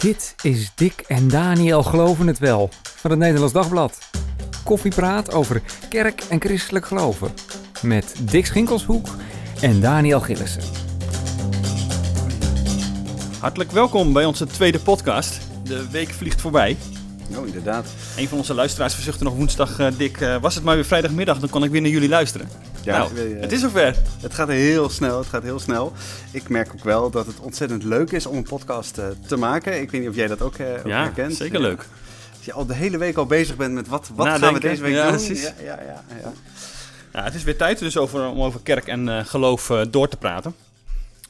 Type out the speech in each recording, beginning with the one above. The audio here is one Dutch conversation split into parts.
Dit is Dick en Daniel Geloven het Wel van het Nederlands Dagblad. Koffiepraat over kerk en christelijk geloven. Met Dick Schinkelshoek en Daniel Gillissen. Hartelijk welkom bij onze tweede podcast. De week vliegt voorbij. Oh, inderdaad. Een van onze luisteraars verzuchtte nog woensdag, eh, Dick, eh, was het maar weer vrijdagmiddag, dan kon ik weer naar jullie luisteren. Ja, nou, eh, het is zover. Het gaat heel snel, het gaat heel snel. Ik merk ook wel dat het ontzettend leuk is om een podcast eh, te maken. Ik weet niet of jij dat ook, eh, ook Ja, herkent. zeker leuk. Als je al de hele week al bezig bent met wat, wat gaan we deze week Ja, doen. precies. Ja, ja, ja, ja. Het is weer tijd dus over, om over kerk en eh, geloof door te praten.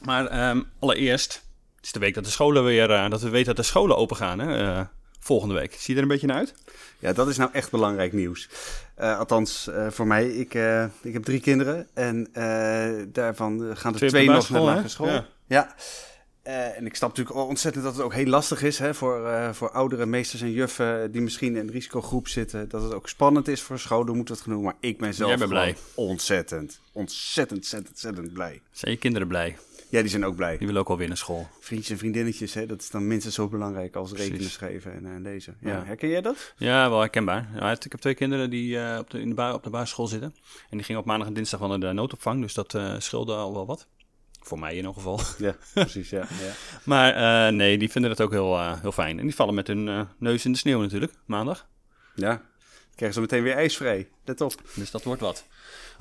Maar ehm, allereerst, het is de week dat de scholen weer, dat we weten dat de scholen open gaan, hè, volgende week. Zie je er een beetje naar uit? Ja, dat is nou echt belangrijk nieuws. Eh, althans, eh, voor mij. Ik, eh, ik heb drie kinderen en eh, daarvan gaan er Twee twee, nog naar lagere school. Ja. Ja. Eh, en ik snap natuurlijk ontzettend dat het ook heel lastig is hè, voor, eh, voor oudere meesters en juffen die misschien in een risicogroep zitten. Dat het ook spannend is voor scholen, moeten we het genoemen. Maar ik ben zelf Jij bent gewoon blij. ontzettend, ontzettend, ontzettend, ontzettend blij. Zijn je kinderen blij? Ja, die zijn ook blij. Die willen ook alweer naar school. Vriendjes en vriendinnetjes, hè, dat is dan minstens zo belangrijk als rekenen schrijven en eh, lezen. Ja. Ja. Herken jij dat? Ja, wel herkenbaar. Ja, ik heb twee kinderen die eh, op, de, in de ba- op de basisschool zitten. En die gingen op maandag en dinsdag wel naar de noodopvang. Dus dat eh scheelde al wel wat. Voor mij in ieder geval. Ja, precies. Ja, ja. Maar eh, nee, die vinden het ook heel, eh, heel fijn. En die vallen met hun eh, neus in de sneeuw natuurlijk, maandag. ja. Krijgen ze meteen weer ijsvrij. Let op. Dus dat wordt wat.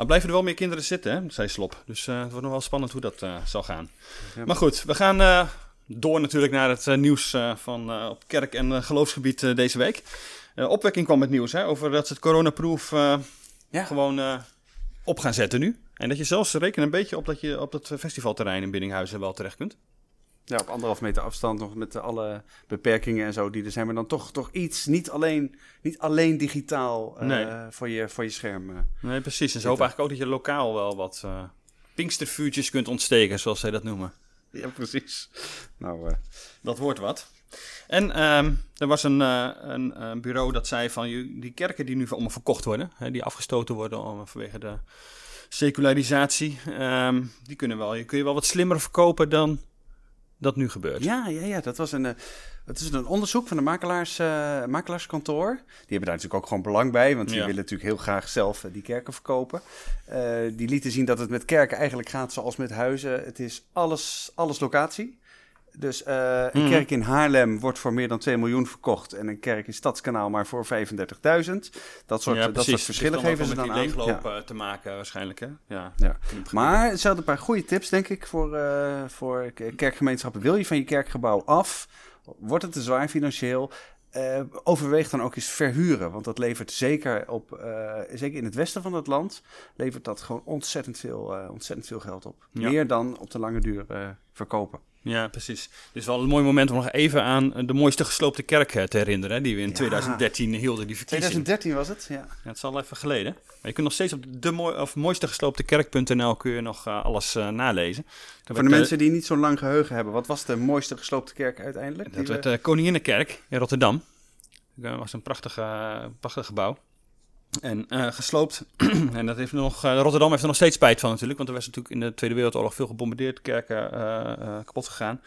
Maar blijven er wel meer kinderen zitten, hè? zei Slop. Dus eh, het wordt nog wel spannend hoe dat eh, zal gaan. Ja. Maar goed, we gaan eh, door natuurlijk naar het nieuws van, op kerk- en geloofsgebied deze week. Opwekking kwam met nieuws hè, over dat ze het coronaproof Ja. gewoon op gaan zetten nu. En dat je zelfs rekent een beetje op dat je op dat festivalterrein in Biddinghuizen wel terecht kunt. Ja, op anderhalf meter afstand nog met alle beperkingen en zo die er zijn. Maar dan toch, toch iets, niet alleen, niet alleen digitaal eh, Nee. voor, je, voor je scherm. eh. Nee, precies. En ze hopen eigenlijk ook dat je lokaal wel wat eh pinkstervuurtjes kunt ontsteken, zoals zij dat noemen. Ja, precies. Nou, Dat wordt wat. En ehm, er was een, een, bureau dat zei van die kerken die nu allemaal verkocht worden, hè, die afgestoten worden om, vanwege de secularisatie, ehm, die kunnen wel, je kun je wel wat slimmer verkopen dan dat nu gebeurt. ja, ja, ja, dat was een, het is een onderzoek van de makelaars, eh, makelaarskantoor. Die hebben daar natuurlijk ook gewoon belang bij, want die Ja. willen natuurlijk heel graag zelf eh, die kerken verkopen. Die lieten zien dat het met kerken eigenlijk gaat zoals met huizen. Het is alles, alles locatie. Dus eh, een Mhm. kerk in Haarlem wordt voor meer dan 2 miljoen verkocht. En een kerk in Stadskanaal maar voor 35.000. Dat soort, Ja, dat soort verschillen geven ze dan aan. die leegloop Ja. eh, te maken waarschijnlijk, hè? Ja. Ja. Maar ze hadden een paar goede tips, denk ik, voor, eh, voor kerkgemeenschappen. Wil je van je kerkgebouw af? Wordt het te zwaar financieel? Overweeg dan ook eens verhuren. Want dat levert zeker, op, zeker in het westen van het land... levert dat gewoon ontzettend veel, ontzettend veel geld op. Ja. Meer dan op de lange duur verkopen. Ja, precies. Dus wel een mooi moment om nog even aan eh, de mooiste gesloopte kerk te herinneren, hè, die we in Ja. 2013 hielden, die verkiezing. 2013 was het, ja. Ja, het is al even geleden. Maar je kunt nog steeds op de mooi, of mooistegeslooptekerk.nl kun je nog eh, alles eh, nalezen. Voor de mensen die niet zo'n lang geheugen hebben... wat was de mooiste gesloopte kerk uiteindelijk? Dat werd we- de Koninginnenkerk in Rotterdam. Dat was een prachtig, eh, prachtig gebouw. En eh, gesloopt. en dat heeft nog, eh, Rotterdam heeft er nog steeds spijt van natuurlijk. Want er was natuurlijk in de Tweede Wereldoorlog veel gebombardeerd. Kerken eh, kapot gegaan.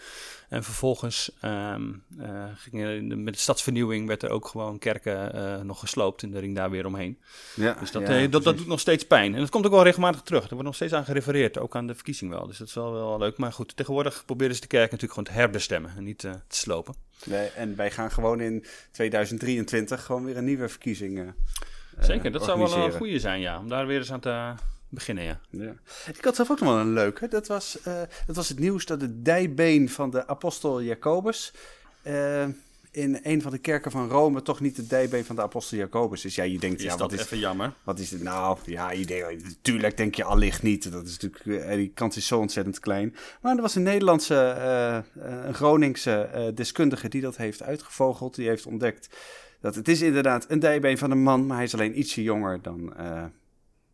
En vervolgens ehm, eh, de- met de stadsvernieuwing werd er ook gewoon kerken nog gesloopt. In de ring daar weer omheen. ja, Dus dat, ja, dat, dat doet nog steeds pijn. En dat komt ook wel regelmatig terug. Er wordt nog steeds aan gerefereerd, ook aan de verkiezing wel. Dus dat is wel, wel leuk. Maar goed, tegenwoordig proberen ze de kerk natuurlijk gewoon te herbestemmen en niet te slopen. Nee, en wij gaan gewoon in 2023 gewoon weer een nieuwe verkiezing Zeker, dat zou wel een organiseren. goede zijn, ja. Om daar weer eens aan te beginnen, ja. Ja. Ik had zelf ook nog wel een leuke. Dat was, eh, dat was het nieuws dat het dijbeen van de apostel Jacobus... eh, in een van de kerken van Rome toch niet het dijbeen van de apostel Jacobus is. Ja, je denkt, Is ja, wat is, even jammer? wat is dit nou? Ja, je denkt, natuurlijk denk je allicht niet. Dat is natuurlijk, eh, die kans is zo ontzettend klein. Maar er was een Nederlandse, eh, eh, een Groningse eh, deskundige die dat heeft uitgevogeld. Die heeft ontdekt dat het is inderdaad een dijbeen van een man, maar hij is alleen ietsje jonger dan, eh,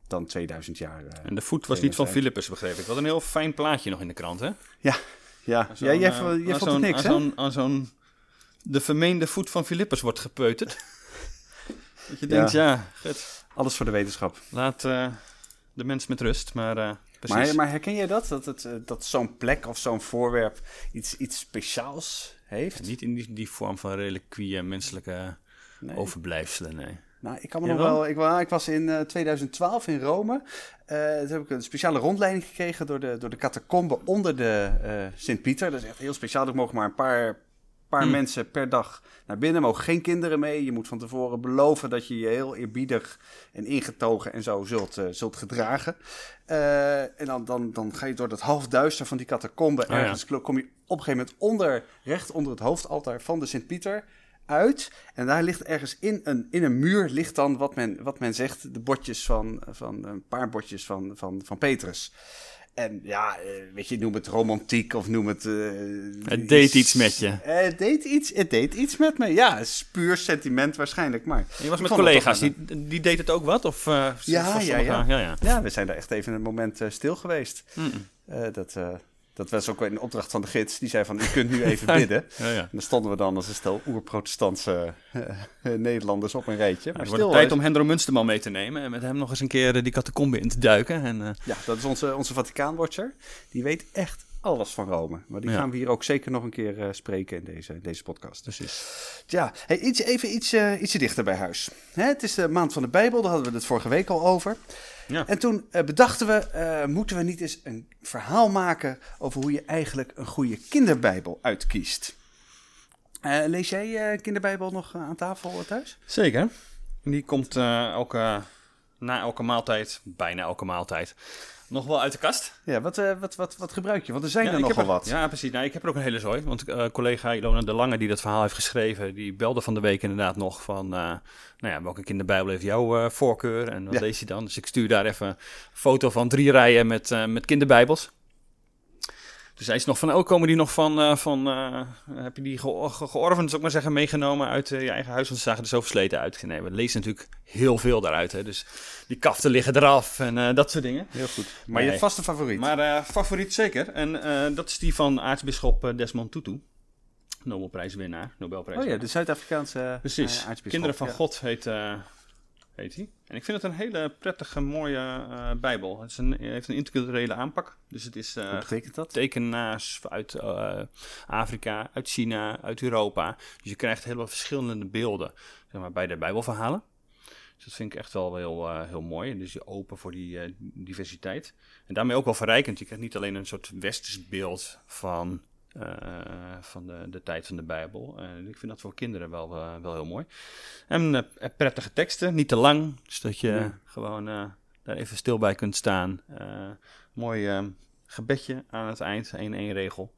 dan 2000 jaar. eh. En de voet was niet van 72. Philippus, begreep ik. Wat een heel fijn plaatje nog in de krant, hè? Ja, ja. Ja jij, eh, jij vond het niks, hè? Aan zo'n... De vermeende voet van Philippus wordt gepeuterd. dat je denkt, ja, goed, Alles voor de wetenschap. laat eh, de mens met rust. Maar eh, precies. Maar, maar herken jij dat? Dat, het, dat zo'n plek of zo'n voorwerp iets, iets speciaals heeft? Niet in die, die vorm van reliquieën, menselijke Nee. overblijfselen, nee. Nou, ik kan me nog wel? Ik, wa- ik was in eh, 2012 in Rome. Eh toen heb ik een speciale rondleiding gekregen door de, door de catacombe onder de eh, Sint-Pieter. Dat is echt heel speciaal. Er mogen maar een paar, paar Hmm. mensen per dag naar binnen. Mogen geen kinderen mee. Je moet van tevoren beloven dat je je heel eerbiedig en ingetogen en zo zult, eh, zult gedragen. Eh, en dan, dan, dan ga je door dat halfduister van die catacombe. ja. ergens kom je op een gegeven moment onder, recht onder het hoofdaltaar van de Sint-Pieter uit. En daar ligt ergens in een, in een muur ligt dan wat men, wat men zegt, de botjes van, van een paar botjes van, van, van Petrus. En ja, eh, weet je, noem het romantiek of noem het... eh, Het deed iets met je. Eh, Het deed iets, het deed iets met me. Ja, het is puur sentiment waarschijnlijk, maar... En je was met collega's, die, die deed het ook wat? Of, eh, Ja, ja, ja. ja, ja. Ja, we zijn daar echt even een moment eh, stil geweest. Mm. Eh, dat, eh, dat was ook een opdracht van de gids. Die zei van, u kunt nu even bidden. Ja, ja. En dan stonden we dan als een stel oerprotestantse eh, Nederlanders op een rijtje. Maar het wordt tijd om Hendro Munsterman mee te nemen en met hem nog eens een keer eh, die catacombe in te duiken. En, Ja, dat is onze, onze Vaticaanwatcher. Die weet echt alles van Rome. Maar die Ja. gaan we hier ook zeker nog een keer spreken in deze, deze podcast. precies. Ja, hey, iets, even iets, ietsje dichter bij huis. Hè, het is de maand van de Bijbel, daar hadden we het vorige week al over. Ja. En toen eh, bedachten we, eh, moeten we niet eens een verhaal maken over hoe je eigenlijk een goede kinderbijbel uitkiest. Eh, lees jij kinderbijbel nog aan tafel thuis? Zeker. Die komt elke, na elke maaltijd, bijna elke maaltijd, nog wel uit de kast. Ja, wat, eh, wat, wat, wat gebruik je? Want er zijn Ja, er nogal heb er- wat. Ja, precies. Nou, ik heb er ook een hele zooi. Want eh, collega Ilona de Lange, die dat verhaal heeft geschreven, die belde van de week inderdaad nog van, eh, nou ja, welke kinderbijbel heeft jouw voorkeur en wat Ja. lees je dan? Dus ik stuur daar even een foto van drie rijen met, met kinderbijbels. Dus hij is nog van, oh, komen die nog van, eh, van eh, heb je die ge- ge- georven, zou ik maar zeggen, meegenomen uit eh, je eigen huis? Want ze zagen er zo versleten uit. Nee, we lezen natuurlijk heel veel daaruit. Hè? Dus die kaften liggen eraf en dat soort dingen. Heel goed. Maar Nee. je hebt vaste favoriet. Maar favoriet zeker. En dat is die van aartsbisschop Desmond Tutu. Nobelprijswinnaar, Nobelprijs. oh ja, de Zuid-Afrikaanse Precies. aartsbisschop. Kinderen van ja. God heet, heet hij. En ik vind het een hele prettige, mooie eh, bijbel. Het is een, heeft een interculturele aanpak. Dus het is Wat betekent dat? tekenaars uit eh, Afrika, uit China, uit Europa. Dus je krijgt heel veel verschillende beelden zeg maar, bij de bijbelverhalen. Dus dat vind ik echt wel heel, heel mooi. Dus je open voor die diversiteit. En daarmee ook wel verrijkend. Je krijgt niet alleen een soort westers beeld van, eh, van de, de tijd van de Bijbel. Eh, ik vind dat voor kinderen wel, eh, wel heel mooi. En prettige teksten, niet te lang. Dus dat je Ja. gewoon daar even stil bij kunt staan. Mooi gebedje aan het eind, één één regel.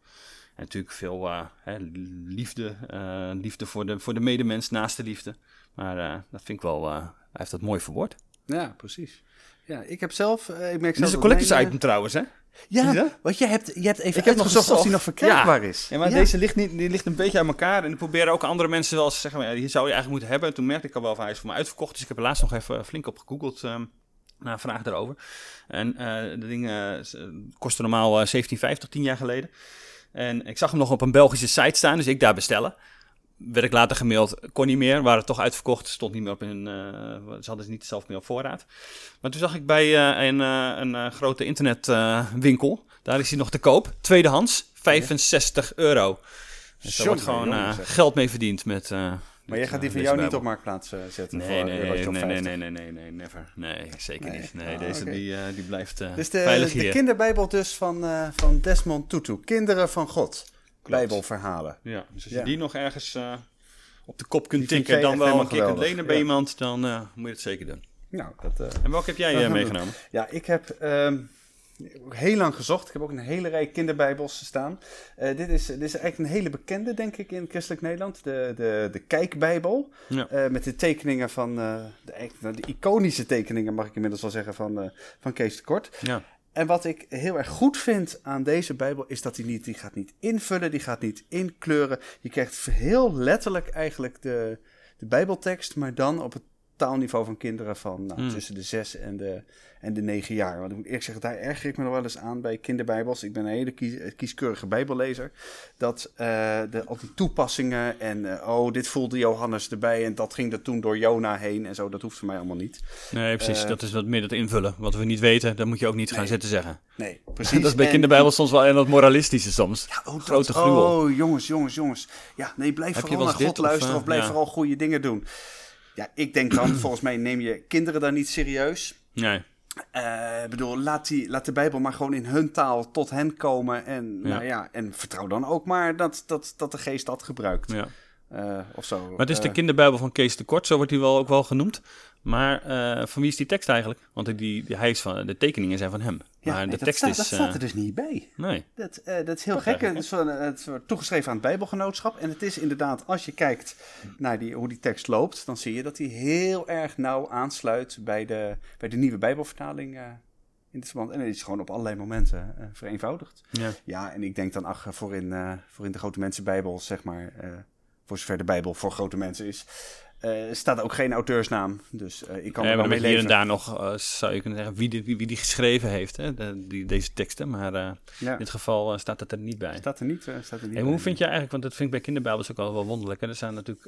En natuurlijk veel hè, liefde, liefde voor de, voor de medemens, naast de liefde. Maar dat vind ik wel, hij heeft dat mooi verwoord. Ja, precies. Ja, ik heb zelf... ik merk Dit zelf is een collectors item trouwens, hè? Ja, want je hebt, je hebt even Ik heb nog uitgezocht of die nog gezocht. verkrijgbaar is. Ja, maar deze ligt, niet, die ligt een beetje aan elkaar. En ik proberen ook andere mensen wel eens te zeggen, maar ja, die zou je eigenlijk moeten hebben. En toen merkte ik al wel van, hij is voor mij uitverkocht. Dus ik heb er laatst nog even flink op gegoogeld, ehm naar een vraag daarover. En eh de dingen kostte normaal eh, 17,50, 10 jaar geleden. En ik zag hem nog op een Belgische site staan, dus ik daar bestellen. Werd ik later gemaild, kon niet meer, waren toch uitverkocht, stond niet meer op hun, eh, ze hadden ze niet zelf meer op voorraad. Maar toen zag ik bij eh, een, eh, een grote internetwinkel, daar is hij nog te koop, tweedehands, 65 euro. Dus daar wordt gewoon geld mee verdiend met... Maar jij gaat die van jou niet op marktplaats zetten Nee, nee, nee, nee, 50. nee, nee, nee, nee, never. Nee, zeker niet. Nee, Ah, deze die, die blijft eh Dus de, veilig de hier. kinderbijbel dus van, van Desmond Tutu. Kinderen van God. Bijbelverhalen. Ja, dus als Ja. je die nog ergens eh, op de kop kunt tikken, jij dan wel een keer kunt lenen bij Ja. iemand, dan eh, moet je het zeker doen. Nou, dat... eh, En welke heb jij eh, meegenomen? Ja, ik heb ehm, heel lang gezocht. Ik heb ook een hele rij kinderbijbels staan. Eh, dit, is, dit is eigenlijk een hele bekende, denk ik, in christelijk Nederland. De, de, de Kijkbijbel. Ja. Eh, met de tekeningen van, eh, de, de iconische tekeningen, mag ik inmiddels wel zeggen, van, eh, van Kees de Kort. Ja. En wat ik heel erg goed vind aan deze Bijbel is dat hij niet, die gaat niet invullen, die gaat niet inkleuren. Je krijgt heel letterlijk eigenlijk de, de Bijbeltekst, maar dan op het taalniveau van kinderen van nou, Hmm. tussen de zes en de, en de negen jaar. Want ik moet eerlijk zeggen, daar erger ik me nog wel eens aan bij kinderbijbels. Ik ben een hele kies- kieskeurige bijbellezer. Dat eh, de, al die toepassingen en eh, oh, dit voelde Johannes erbij en dat ging er toen door Jona heen en zo. Dat hoeft voor mij allemaal niet. Nee, precies. Eh, dat is wat meer dat invullen. Wat we niet weten, dat moet je ook niet gaan zitten zeggen. Nee, precies. dat is bij En- kinderbijbel soms wel en dat moralistische soms. Ja, oh, dat- Grote gruwel. Oh, jongens, jongens, jongens. Ja, nee, blijf Heb vooral naar God of, luisteren of, blijf ja. vooral goede dingen doen. Ja, ik denk dan, volgens mij neem je kinderen dan niet serieus. Nee. Ik bedoel, laat, die, laat de Bijbel maar gewoon in hun taal tot hen komen. En, Ja. Nou ja, en vertrouw dan ook maar dat, dat, dat de geest dat gebruikt. Ja. Eh, of zo. Maar het is de Eh, kinderbijbel van Kees de Kort, zo wordt hij wel ook wel genoemd. Maar eh, van wie is die tekst eigenlijk? Want die, die, hij is van, de tekeningen zijn van hem. ja, maar nee, de dat, tekst staat, is... dat staat er dus niet bij. nee. Dat, dat is heel Toch gek. Het is, van, het wordt toegeschreven aan het Bijbelgenootschap. En het is inderdaad, als je kijkt naar die, hoe die tekst loopt, dan zie je dat hij heel erg nauw aansluit bij de, bij de nieuwe Bijbelvertaling. in dit verband. En het is gewoon op allerlei momenten vereenvoudigd. Ja. Ja, en ik denk dan, ach, voor in, voor in de grote mensenbijbel, zeg maar, voor zover de Bijbel voor grote mensen is, eh, staat ook geen auteursnaam. Dus eh, ik kan Nee, er wel mee hier en daar nog eh, zou je kunnen zeggen wie, die- wie, wie die geschreven heeft, hè, de- die, deze teksten. Maar Ja, in dit geval staat het er niet bij. staat er niet, staat er niet En hoe vind je eigenlijk, want dat vind ik bij kinderbijbels ook al wel wonderlijk. Hè? Er, zijn natuurlijk,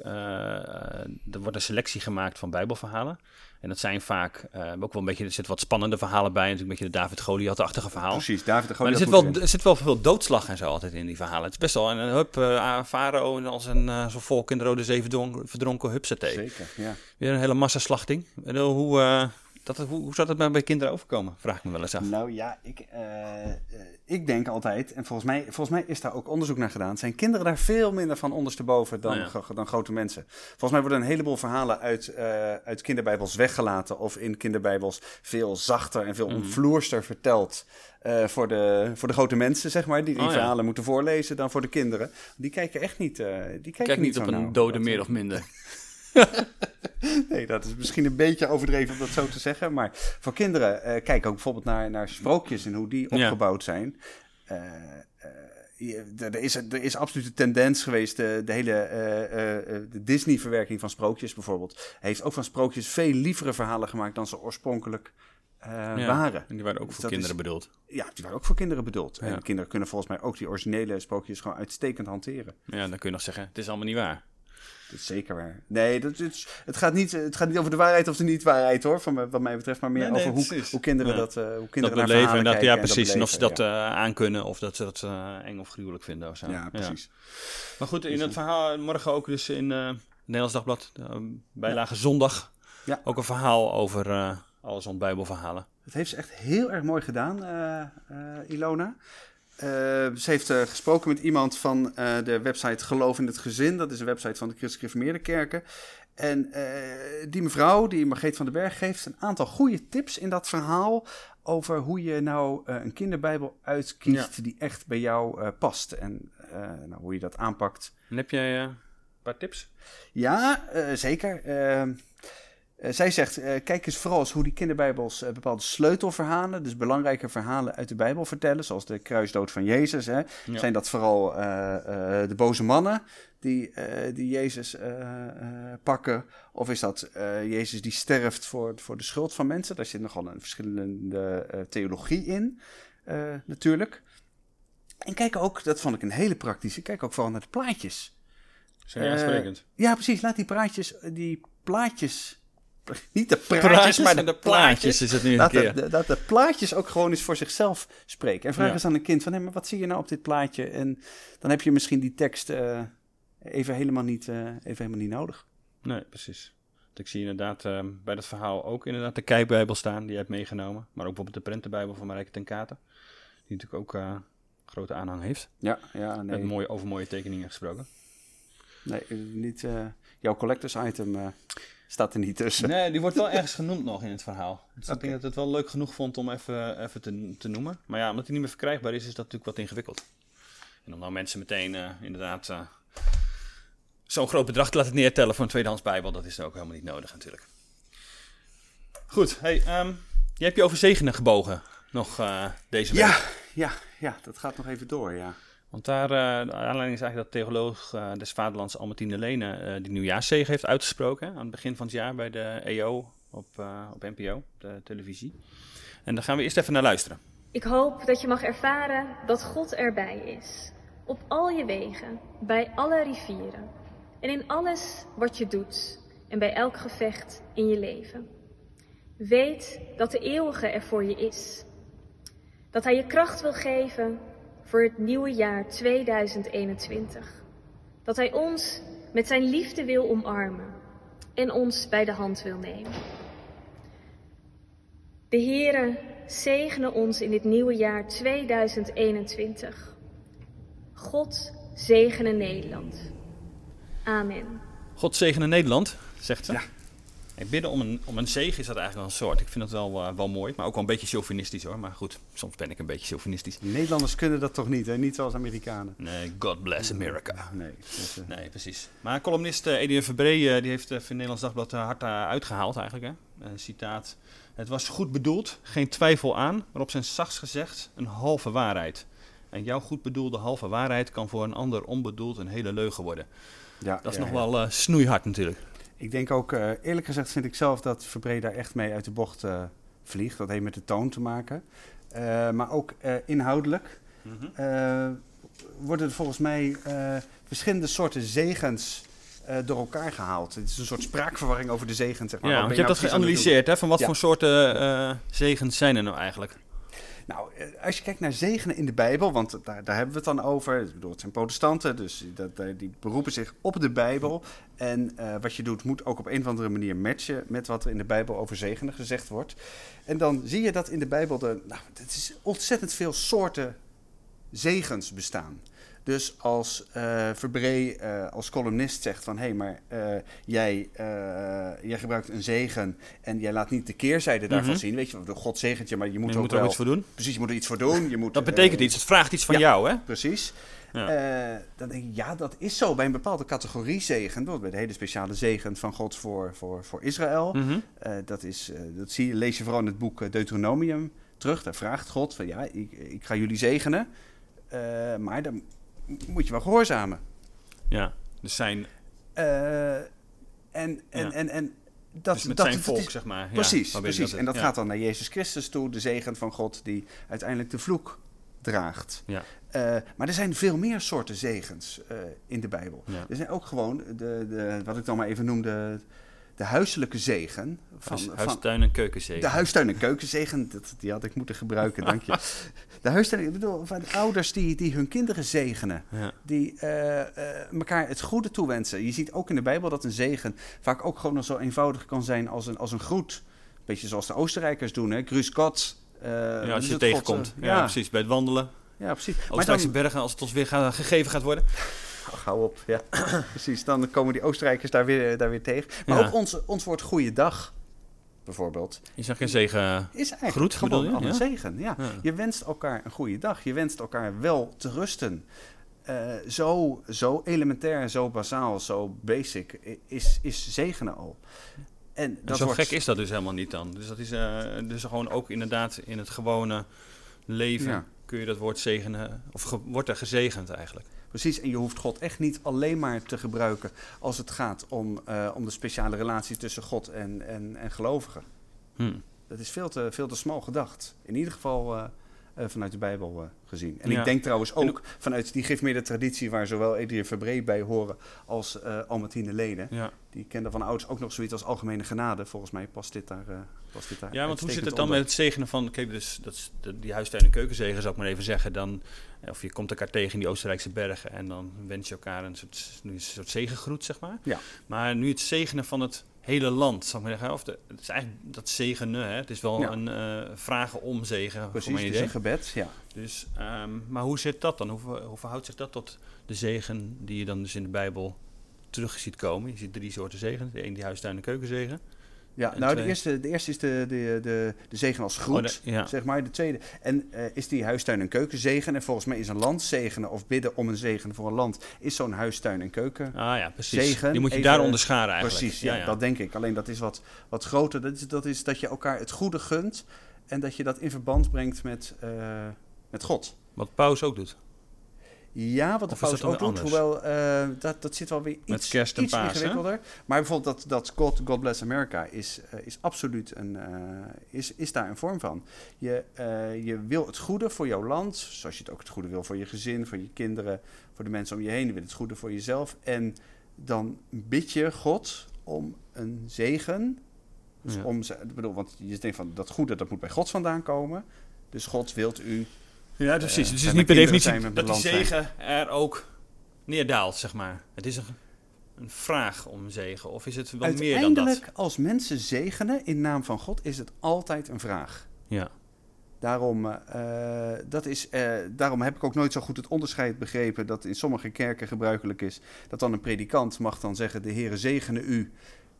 er wordt een selectie gemaakt van bijbelverhalen. En dat zijn vaak eh, ook wel een beetje, er zitten wat spannende verhalen bij. Natuurlijk een beetje de David Goliath-achtige verhaal. Precies, David de Maar er Goliath zit, wel, er zit wel veel doodslag en zo altijd in die verhalen. Het is best wel een, een hup, eh Farao en als een eh, zo'n volk in de Rode Zee verdronken, verdronken hupsatee. Zeker, ja. Weer een hele massaslachting. En, hoe, dat, hoe, hoe zou dat bij- bij kinderen overkomen? Vraag ik me wel eens af. Nou ja, ik, eh, eh, ik denk altijd, en volgens mij, volgens mij is daar ook onderzoek naar gedaan, zijn kinderen daar veel minder van ondersteboven dan, Oh ja. dan grote mensen. Volgens mij worden een heleboel verhalen uit, eh, uit kinderbijbels weggelaten of in kinderbijbels veel zachter en veel Mhm. omvloerster verteld. eh, voor, de, voor de grote mensen, zeg maar, die die Oh ja. verhalen moeten voorlezen dan voor de kinderen. Die kijken echt niet. eh, die kijken Kijk niet op een dode meer of minder. Nee, dat is misschien een beetje overdreven om dat zo te zeggen. Maar voor kinderen, eh kijk ook bijvoorbeeld naar, naar sprookjes en hoe die opgebouwd zijn. Eh, eh, er, is, er is absoluut een tendens geweest, de, de hele de Disney-verwerking van sprookjes bijvoorbeeld, heeft ook van sprookjes veel lievere verhalen gemaakt dan ze oorspronkelijk Ja, waren. En die waren ook Dus voor kinderen is- bedoeld. Ja, die waren ook voor kinderen bedoeld. Ja. En kinderen kunnen volgens mij ook die originele sprookjes gewoon uitstekend hanteren. Ja, dan kun je nog zeggen, het is allemaal niet waar. Dat is zeker waar. Nee, dat is, het, gaat niet, het gaat niet over de waarheid of de niet-waarheid hoor, van, wat mij betreft, maar meer Nee, nee, over hoe, precies. hoe kinderen Ja. dat, eh, hoe Dat kinderen naar beleven en dat, ja, en dat precies. en of ze dat eh aankunnen of dat ze dat eh, eng of gruwelijk vinden of zo. ja. precies. Maar goed, in het verhaal morgen ook dus in eh Nederlands Dagblad, eh, bijlage zondag, Ja. ook een verhaal over eh alles rond bijbelverhalen. Dat heeft ze echt heel erg mooi gedaan, eh, eh, Ilona. Eh, ze heeft eh, gesproken met iemand van eh, de website Geloof in het Gezin. Dat is een website van de Christelijke Gereformeerde Kerken. En die mevrouw, die Margreet van den Berg, geeft een aantal goede tips in dat verhaal over hoe je nou een kinderbijbel uitkiest die echt bij jou past. En nou, hoe je dat aanpakt. En heb jij een paar tips? Ja, zeker. Eh, zij zegt, eh, kijk eens vooral eens hoe die kinderbijbels eh, bepaalde sleutelverhalen, dus belangrijke verhalen uit de Bijbel vertellen, zoals de kruisdood van Jezus. Hè. Ja. Zijn dat vooral de boze mannen die, die Jezus pakken? Of is dat Jezus die sterft voor, voor de schuld van mensen? Daar zit nogal een verschillende theologie in, natuurlijk. En kijk ook, dat vond ik een hele praktische, kijk ook vooral naar de plaatjes. Zijn Eh, aansprekend? Ja, precies. Laat die praatjes, die plaatjes, niet de praatjes, maar de, plaatjes. is het nu een Laat keer. de, dat de plaatjes ook gewoon eens voor zichzelf spreken. En vraag Ja. eens aan een kind van, hé, maar wat zie je nou op dit plaatje? En dan heb je misschien die tekst eh, even, helemaal niet, eh, even helemaal niet nodig. Nee, precies. Want Ik zie inderdaad eh, bij dat verhaal ook inderdaad de kijkbijbel staan die je hebt meegenomen. Maar ook bijvoorbeeld de prentenbijbel van Marijke ten Katen. Die natuurlijk ook grote aanhang heeft. Ja, ja Met nee, mooie, over mooie tekeningen gesproken. nee niet, jouw collectors item staat er niet tussen. Nee, die wordt wel ergens genoemd nog in het verhaal. Dus ik denk dat het wel leuk genoeg vond om even, even te, te noemen. Maar ja, omdat hij niet meer verkrijgbaar is, is dat natuurlijk wat ingewikkeld. En om nou mensen meteen eh, inderdaad eh, zo'n groot bedrag te laten neertellen voor een tweedehands bijbel, dat is ook helemaal niet nodig natuurlijk. Goed, hey, ehm, je hebt je over zegenen gebogen nog eh, deze week. Ja, ja, ja, dat gaat nog even door, ja. Want daar, uh, de aanleiding is eigenlijk dat theoloog uh, des Vaderlands Albertine Lene uh, die nieuwjaarszegen heeft uitgesproken. Aan het begin van het jaar bij de EO op, op NPO, de televisie. En daar gaan we eerst even naar luisteren. Ik hoop dat je mag ervaren dat God erbij is. Op al je wegen, bij alle rivieren. En in alles wat je doet en bij elk gevecht in je leven. Weet dat de eeuwige er voor je is. Dat hij je kracht wil geven voor het nieuwe jaar 2021. Dat hij ons met zijn liefde wil omarmen en ons bij de hand wil nemen. De Heere zegene ons in dit nieuwe jaar 2021. God zegene Nederland. Amen. God zegene Nederland, zegt ze. Ja. Ik bidden om een, om een zegen is dat eigenlijk wel een soort. Ik vind dat wel, uh, wel mooi, maar ook wel een beetje chauvinistisch hoor. Maar goed, soms ben ik een beetje chauvinistisch. Nederlanders kunnen dat toch niet, hè? Niet zoals Amerikanen. Nee, God bless America. Nee, uh... nee precies. Maar columnist uh, Edwin Verbree, die heeft uh, voor Nederlands Dagblad hard uitgehaald eigenlijk. Hè? citaat. Het was goed bedoeld, geen twijfel aan, maar op zijn zachts gezegd een halve waarheid. En jouw goed bedoelde halve waarheid kan voor een ander onbedoeld een hele leugen worden. Ja, dat is ja, nog ja. wel snoeihard natuurlijk. Ik denk ook, uh, eerlijk gezegd vind ik zelf dat Verbree daar echt mee uit de bocht uh, vliegt. Dat heeft met de toon te maken. Uh, maar ook inhoudelijk mm -hmm. worden er volgens mij verschillende soorten zegens door elkaar gehaald. Het is een soort spraakverwarring over de zegens. Zeg maar. Ja, want je, je hebt nou dat geanalyseerd, hè? Van wat ja. voor soorten zegens zijn er nou eigenlijk? Nou, als je kijkt naar zegenen in de Bijbel, want daar, daar hebben we het dan over. Ik bedoel, het zijn protestanten, dus dat, die beroepen zich op de Bijbel. En uh, wat je doet, moet ook op een of andere manier matchen met wat er in de Bijbel over zegenen gezegd wordt. En dan zie je dat in de Bijbel er nou, ontzettend veel soorten zegens bestaan. Dus als uh, Verbree uh, als columnist zegt van... hé, hey, maar uh, jij, jij gebruikt een zegen en jij laat niet de keerzijde daarvan mm -hmm. zien. Weet je, God zegent je, maar je moet je ook moet wel... er iets voor doen. Precies, je moet er iets voor doen. Je moet, dat betekent iets, het vraagt iets van ja, jou, hè? Precies. Ja. dan denk ik, ja, dat is zo bij een bepaalde categorie zegen. Bijvoorbeeld bij de hele speciale zegen van God voor, voor, voor Israël. Mm -hmm. dat, is, dat zie je, lees je vooral in het boek Deuteronomium terug. Daar vraagt God van, ja, ik, ik ga jullie zegenen. maar dan moet je wel gehoorzamen. Ja, dus zijn... Uh, en, en, ja. en, en dat, dus met dat, zijn dat volk, is, zeg maar. Precies, ja, precies. Dat en dat ja. gaat dan naar Jezus Christus toe, de zegen van God die uiteindelijk de vloek draagt. Ja. Uh, maar er zijn veel meer soorten zegens uh, in de Bijbel. Ja. Er zijn ook gewoon, de, de, wat ik dan maar even noemde, de huiselijke zegen. Van, huistuin- en keukenzegen. De huistuin- en keukenzegen, dat, die had ik moeten gebruiken, dank je. De huistuin, ik bedoel, van ouders die, die hun kinderen zegenen. Ja. Die uh, uh, elkaar het goede toewensen. Je ziet ook in de Bijbel dat een zegen vaak ook gewoon nog zo eenvoudig kan zijn als een, als een groet. Beetje zoals de Oostenrijkers doen, hè. Grüß Gott. Uh, ja, als je het tegenkomt. God, ja. ja, precies. Bij het wandelen. Ja, precies. Oostenrijkse dan... bergen, als het ons weer gegeven gaat worden. Gauw op, ja. precies. Dan komen die Oostenrijkers daar weer, daar weer tegen. Maar ja. ook ons, ons woord goeiedag, bijvoorbeeld. Is dat geen zegen is eigenlijk groet, gewoon je? al een zegen. Ja. ja. Je wenst elkaar een goede dag. Je wenst elkaar wel te rusten. Uh, zo, zo elementair, zo basaal, zo basic is, is zegenen al. En, dat en zo wordt... gek is dat dus helemaal niet dan. Dus dat is uh, dus gewoon ook inderdaad in het gewone leven kun je dat woord zegenen, of wordt er gezegend eigenlijk. Precies, en je hoeft God echt niet alleen maar te gebruiken als het gaat om, uh, om de speciale relatie tussen God en, en, en gelovigen. Hmm. Dat is veel te, veel te smal gedacht. In ieder geval uh, uh, vanuit de Bijbel gezien. En ja. ik denk trouwens ook vanuit die gifmeerde traditie waar zowel Adriaan Verbree bij horen als Albertine Lene. Ja. Die kenden van ouders ook nog zoiets als algemene genade. Volgens mij past dit daar. past dit daar ja, want hoe zit het dan onder. met het zegenen van. Kijk, dus dat is de, die huistuin- en keukenzegen, zou ik maar even zeggen. Dan of je komt elkaar tegen in die Oostenrijkse bergen en dan wens je elkaar een soort, een soort zegengroet, zeg maar. Ja. Maar nu het zegenen van het hele land, zal ik maar zeggen. Of de, het is eigenlijk dat zegenen, hè? het is wel Ja. een uh, vragen om zegen. Precies, voor mijn het is een gebed. Ja. Dus, ehm, maar hoe zit dat dan? Hoe verhoudt zich dat tot de zegen die je dan dus in de Bijbel terug ziet komen? Je ziet drie soorten zegen. De een die huistuin- en keukenzegen. Ja, En nou, de eerste, de eerste is de, de, de, de zegen als groet, Oh, de- ja. zeg maar. De tweede en, eh, is die huistuin- en keukenzegen. En volgens mij is een land zegenen of bidden om een zegen voor een land... is zo'n huistuin- en keuken. Ah ja, precies. Zegen, die moet je even- daar onderscharen eigenlijk. Precies, ja, dat denk ik. Alleen dat is wat, wat groter. Dat is, dat is dat je elkaar het goede gunt... en dat je dat in verband brengt met, eh, met God. Wat Paus ook doet. Ja, wat de dat ook doet, hoewel eh, dat, dat zit wel weer iets, kerst en iets hè? ingewikkelder. Maar bijvoorbeeld dat, dat God, God Bless America is, eh, is absoluut een, eh, is, is daar een vorm van. Je, je wil het goede voor jouw land, zoals je het ook het goede wil voor je gezin, voor je kinderen, voor de mensen om je heen. Je wil het goede voor jezelf. En dan bid je God om een zegen. Dus Ja. om, bedoel, want je denkt van dat goede, dat moet bij God vandaan komen. Dus God wilt u Ja, precies. Eh, het is zijn niet per definitie dat die zegen er ook neerdaalt, zeg maar. Het is een, een vraag om zegen. Of is het wel meer dan Uiteindelijk, dat? als mensen zegenen in naam van God, is het altijd een vraag. Ja. Daarom, eh, dat is, eh, daarom heb ik ook nooit zo goed het onderscheid begrepen dat in sommige kerken gebruikelijk is. Dat dan een predikant mag dan zeggen, de Heere zegene u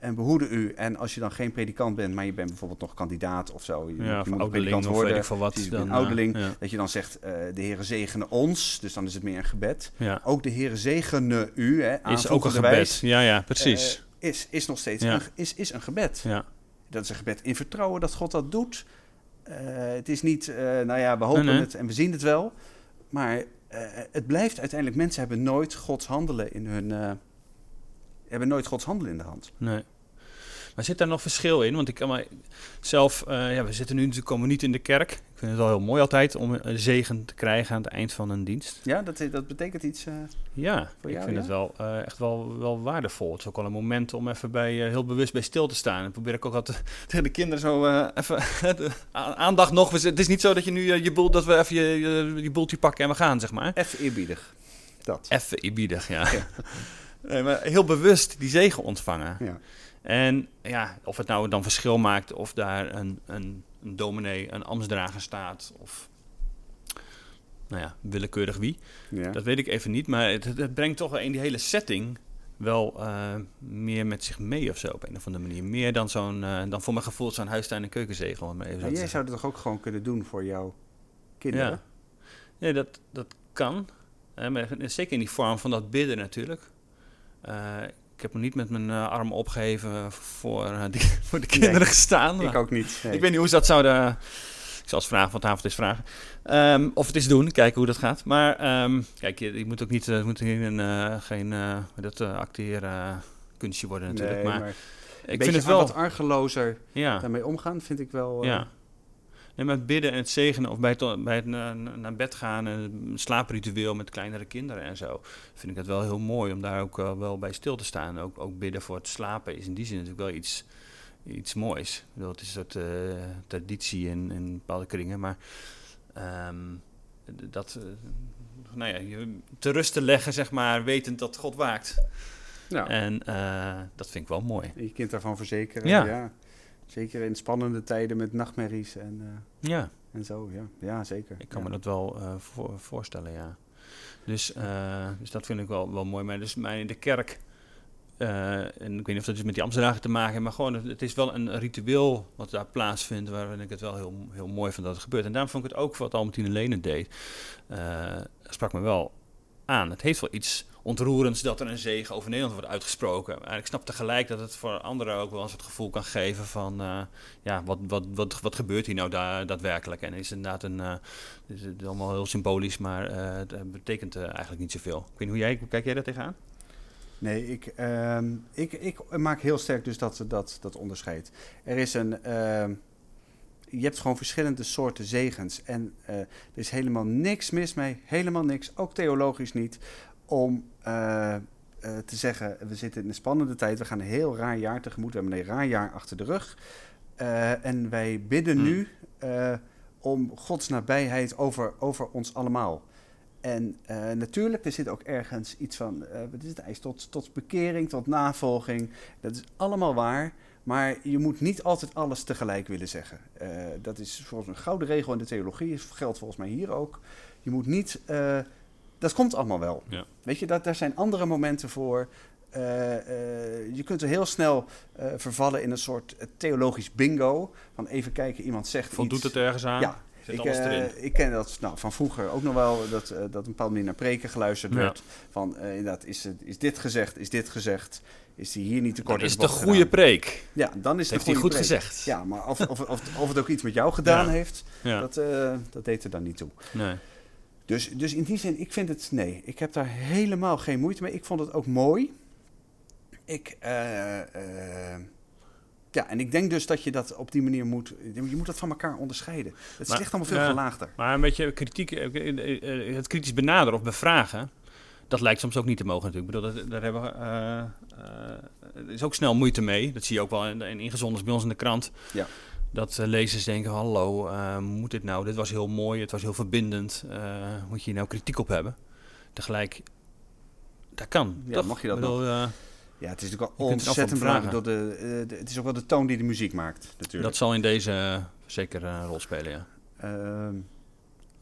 en behoede u. En als je dan geen predikant bent, maar je bent bijvoorbeeld nog kandidaat of zo. Je, je Ja, of moet predikant weet worden. ik veel wat. precies, Dan, een eh, ouderling. ja. Dat je dan zegt, eh, de Heere zegene ons. Dus dan is het meer een gebed. ja. Ook de Heere zegene u. Hè, Is ook een gebed. wijs, Ja, ja, precies. eh, is, is nog steeds een, is, is een gebed. ja. Dat is een gebed in vertrouwen dat God dat doet. Het is niet, nou ja, we hopen Nee, nee. het en we zien het wel. Maar het blijft uiteindelijk, mensen hebben nooit Gods handelen in hun... hebben nooit Gods handelen in de hand. Nee. Maar zit daar nog verschil in? Want ik kan maar zelf, eh, ja, we zitten nu natuurlijk komen niet in de kerk. Ik vind het wel heel mooi altijd om een zegen te krijgen aan het eind van een dienst. Ja, dat, dat betekent iets... eh, Ja, Voor ik vind ja? het wel eh, echt wel, wel waardevol. Het is ook wel een moment om even bij, heel bewust bij stil te staan. En probeer ik ook altijd tegen de kinderen zo even aandacht nog. Het is niet zo dat je nu je boel, dat we even je, je, je boeltje pakken en we gaan, zeg maar. even eerbiedig. Dat. Even eerbiedig, ja. Nee, maar heel bewust die zegen ontvangen. Ja. En ja, of het nou dan verschil maakt of daar een, een, een dominee, een ambtsdrager staat of nou ja, willekeurig wie. Ja. Dat weet ik even niet, maar het, brengt toch wel in die hele setting wel eh, meer met zich mee of zo op een of andere manier. Meer dan zo'n, eh, dan voor mijn gevoel zo'n huistuin- en keukenzegel. om maar even zo jij zou dat toch ook gewoon kunnen doen voor jouw kinderen? Ja. Nee, dat, dat kan. Eh, maar zeker in die vorm van dat bidden natuurlijk. Ik heb nog niet met mijn eh, arm opgeheven voor, eh, die, voor de kinderen Nee, gestaan. Ik ook niet. nee. ik weet niet hoe ze dat zouden... Ik zal eens vragen, vanavond eens vragen. Ehm, of het is doen, kijken hoe dat gaat. Maar ehm, kijk, je, je moet ook niet... eh, Het moet geen, dat acteren kunstje worden natuurlijk. Nee, maar, maar ik vind het wel... wat argelozer Ja. daarmee omgaan, vind ik wel... Ja. Nee, maar het bidden en het zegenen of bij het, bij het na- na- naar bed gaan, en slaapritueel met kleinere kinderen en zo, vind ik het wel heel mooi om daar ook eh, wel bij stil te staan. Ook, ook bidden voor het slapen is in die zin natuurlijk wel iets, iets moois. Het is een soort eh, traditie in, in bepaalde kringen, maar ehm, dat, eh, nou ja, je te rust te leggen, zeg maar, wetend dat God waakt. Ja. En eh, dat vind ik wel mooi. Je kind daarvan verzekeren. Ja. Ja. Zeker in spannende tijden met nachtmerries en, eh, Ja. en zo. Ja, ja zeker. Ik kan ja. me dat wel eh, voor, voorstellen, ja. Dus, eh, dus dat vind ik wel, wel mooi. Maar dus in de kerk, en ik weet niet of dat dus met die Amsterdam te maken heeft, maar gewoon, het, het is wel een ritueel wat daar plaatsvindt, waarin ik het wel heel, heel mooi vind dat het gebeurt. En daarom vond ik het ook wat Albertine Lene deed, sprak me wel aan. Het heeft wel iets ontroerends dat er een zegen over Nederland wordt uitgesproken. Maar ik snap tegelijk dat het voor anderen ook wel eens het gevoel kan geven van... eh, ja, wat, wat, wat, wat gebeurt hier nou da daadwerkelijk? En is het inderdaad een... het is allemaal heel symbolisch, maar eh, het betekent eigenlijk niet zoveel. Ik weet niet hoe jij... Hoe kijk jij daar tegenaan? Nee, ik, ehm, ik, ik maak heel sterk dus dat, dat, dat onderscheid. Er is een... je hebt gewoon verschillende soorten zegens. En eh, er is helemaal niks mis mee. Helemaal niks. Ook theologisch niet. Om eh, eh, te zeggen, we zitten in een spannende tijd. We gaan een heel raar jaar tegemoet. We hebben een raar jaar achter de rug. En wij bidden Hmm. nu om Gods nabijheid over, over ons allemaal. En natuurlijk, er zit ook ergens iets van, eh wat is het, tot, tot bekering, tot navolging. Dat is allemaal waar, maar je moet niet altijd alles tegelijk willen zeggen. Eh, dat is volgens een gouden regel in de theologie, geldt volgens mij hier ook. Je moet niet, eh, dat komt allemaal wel. Ja. Weet je, dat, daar zijn andere momenten voor. Eh, je kunt er heel snel vervallen in een soort theologisch bingo. Van even kijken, iemand zegt Voldoet iets. het ergens aan? Ja, ik, ik ken dat nou, van vroeger ook nog wel, dat, dat een bepaalde manier naar preken geluisterd Ja. werd. Van eh, inderdaad, is, is dit gezegd, is dit gezegd, is die hier niet te kort Dan is het de een goede gedaan? preek. Ja, dan is het heeft hij goed preek. gezegd. Ja, maar of, of, of, of het ook iets met jou gedaan Ja. heeft, Ja. dat, eh, dat deed er dan niet toe. Nee. Dus, dus in die zin, ik vind het, nee, ik heb daar helemaal geen moeite mee. Ik vond het ook mooi. Ik, eh, eh, ja, en ik denk dus dat je dat op die manier moet, je moet dat van elkaar onderscheiden. Het Maar- ligt allemaal veel ja. gelaagder. Maar een beetje kritiek, het kritisch benaderen of bevragen, dat lijkt soms ook niet te mogen natuurlijk. Ik bedoel, dat, daar hebben we, er is ook snel moeite mee. Dat zie je ook wel in, in ingezonders bij ons in de krant. Ja. Dat eh, lezers denken, hallo, moet dit nou? Dit was heel mooi, het was heel verbindend. moet je hier nou kritiek op hebben? Tegelijk, dat kan. Ja, toch? mag je dat bedoel, Ja, het is natuurlijk er ontzettend belangrijk. Door de, de- het is ook wel de toon die de muziek maakt, natuurlijk. dat zal in deze zeker een rol spelen, ja. Ehm,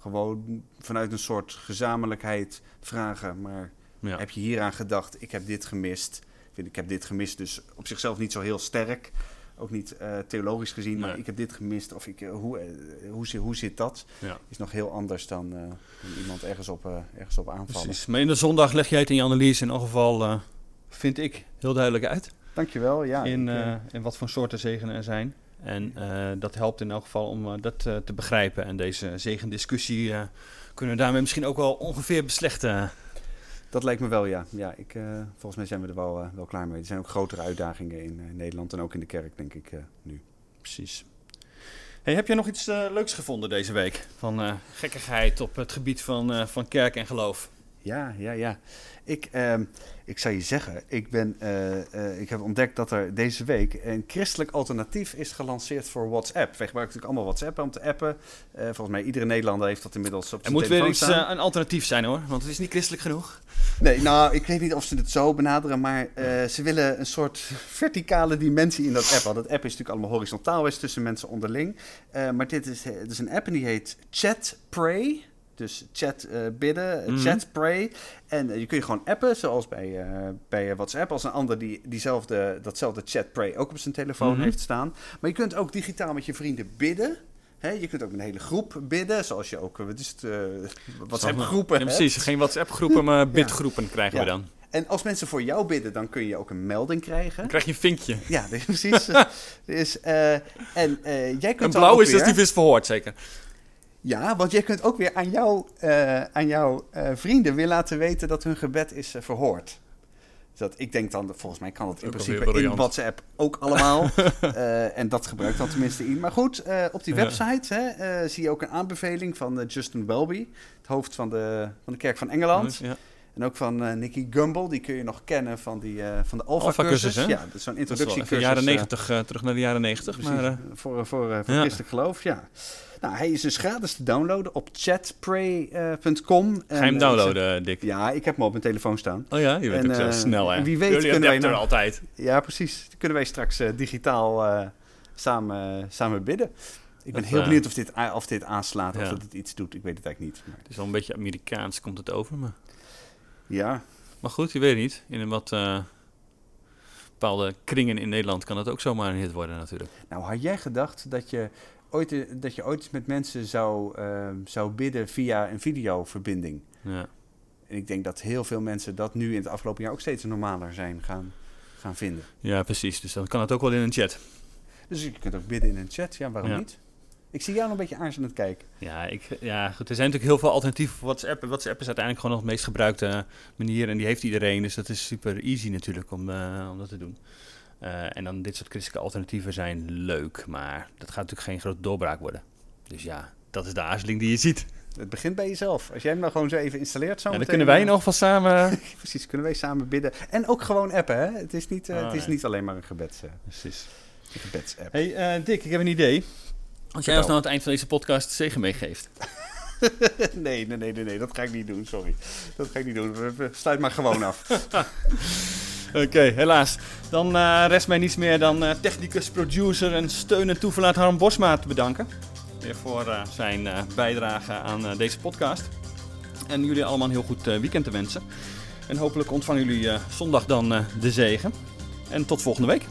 gewoon vanuit een soort gezamenlijkheid vragen. Maar ja. heb je hieraan gedacht? Ik heb dit gemist. Ik, vind, ik heb dit gemist, dus op zichzelf niet zo heel sterk. Ook niet eh, theologisch gezien, maar ik heb dit gemist. Of ik, eh, hoe, eh, hoe, zi- hoe zit dat? Ja. Is nog heel anders dan, dan iemand ergens op, ergens op aanvallen. Precies. Maar in de zondag leg jij het in je analyse in elk geval, vind ik, heel duidelijk uit. Dankjewel. Ja, in, ik, in wat voor soorten zegenen er zijn. En eh, dat helpt in elk geval om eh, dat eh, te begrijpen. En deze zegendiscussie kunnen we daarmee misschien ook wel ongeveer beslechten. dat lijkt me wel, ja. ja ik, volgens mij zijn we er wel, wel klaar mee. Er zijn ook grotere uitdagingen in Nederland en ook in de kerk, denk ik, nu. Precies. Hey, heb jij nog iets leuks gevonden deze week? Van gekkigheid op het gebied van, van kerk en geloof? Ja, ja, ja. Ik, ehm, ik zou je zeggen, ik, ben, eh, eh, ik heb ontdekt dat er deze week een christelijk alternatief is gelanceerd voor WhatsApp. Wij gebruiken natuurlijk allemaal WhatsApp om te appen. Eh, volgens mij iedere Nederlander heeft dat inmiddels op Er zijn moet weer telefoon iets, een alternatief zijn hoor, want het is niet christelijk genoeg. Nee, nou, ik weet niet of ze het zo benaderen, maar ze willen een soort verticale dimensie in dat app. Want dat app is natuurlijk allemaal horizontaal is tussen mensen onderling. Maar dit is, het is een app en die heet Chat Pray. Dus chat eh, bidden, Mhm. chat pray. En eh, je kun je gewoon appen, zoals bij, eh, bij WhatsApp. Als een ander die diezelfde, datzelfde chat pray ook op zijn telefoon Mhm. heeft staan. Maar je kunt ook digitaal met je vrienden bidden. Hè, je kunt ook een hele groep bidden, zoals je ook, wat is het, WhatsApp groepen Ja, precies, geen WhatsApp-groepen, maar bidgroepen krijgen Ja. we dan. En als mensen voor jou bidden, dan kun je ook een melding krijgen. Dan krijg je een vinkje. Ja, precies. dus, en jij kunt Een blauw is weer- die vis verhoord, zeker. Ja, want jij kunt ook weer aan, jou, eh, aan jouw eh, vrienden weer laten weten dat hun gebed is eh, verhoord. Dus dat, ik denk dan, volgens mij kan dat in principe in. WhatsApp ook allemaal. En dat gebruikt dan tenminste in. Maar goed, op die Ja. website hè, zie je ook een aanbeveling van Justin Welby, het hoofd van de, van de Kerk van Engeland. Ja. En ook van eh Nicky Gumbel, die kun je nog kennen van, die, eh, van de Alpha-cursus, hè? ja, dat is zo'n Dat is wel even introductiecursus. jaren eh, 90, eh, terug naar de jaren 90. Precies, Maar, eh, voor, voor, voor ja. christelijk geloof, ja. Nou, hij is dus gratis te downloaden op chatpray.com. ga je hem downloaden, Dick? Ja, ik heb hem op mijn telefoon staan. Oh ja, je bent En, ook zo snel, hè? wie weet Jullie kunnen wij nou- altijd. Ja, precies. Kunnen wij straks digitaal samen, samen bidden. Ik ben Dat, heel benieuwd of dit, of dit aanslaat, of dat het iets doet. Ik weet het eigenlijk niet. Maar, Het is wel een beetje Amerikaans, komt het over. Maar, ja, maar goed, je weet niet. In een wat eh, bepaalde kringen in Nederland kan het ook zomaar een hit worden natuurlijk. nou had jij gedacht dat je ooit, eh, dat je ooit eens met mensen zou, eh, zou bidden via een videoverbinding? Ja. En ik denk dat heel veel mensen dat nu in het afgelopen jaar ook steeds normaler zijn gaan, gaan vinden. ja, precies. Dus dan kan het ook wel in een chat. Dus je kunt ook bidden in een chat, ja, waarom Ja. niet? Ik zie jou nog een beetje aarzelend kijken. Ja, ik, ja, goed. Er zijn natuurlijk heel veel alternatieven voor WhatsApp. WhatsApp is uiteindelijk gewoon nog de meest gebruikte manier. En die heeft iedereen. Dus dat is super easy natuurlijk om, eh, om dat te doen. Eh, en dan dit soort christelijke alternatieven zijn leuk. Maar dat gaat natuurlijk geen grote doorbraak worden. Dus ja, dat is de aarzeling die je ziet. Het begint bij jezelf. Als jij hem nou gewoon zo even installeert, zo En dan kunnen wij eh, nog van samen... Precies, kunnen wij samen bidden. En ook gewoon appen, hè? Het is niet, Oh, het is nee. niet alleen maar een, gebeds, Precies. een gebedsapp. Hey Dick, ik heb een idee. Als jij ons nou aan het eind van deze podcast zegen meegeeft. nee, nee, nee, nee, nee, dat ga ik niet doen, sorry. Dat ga ik niet doen. Sluit maar gewoon af. Oké, helaas. Dan eh, rest mij niets meer dan eh, technicus, producer en steun en toeverlaat Harm Bosma te bedanken. Weer voor eh, zijn bijdrage aan deze podcast. En jullie allemaal een heel goed weekend te wensen. En hopelijk ontvangen jullie zondag dan de zegen. En tot volgende week.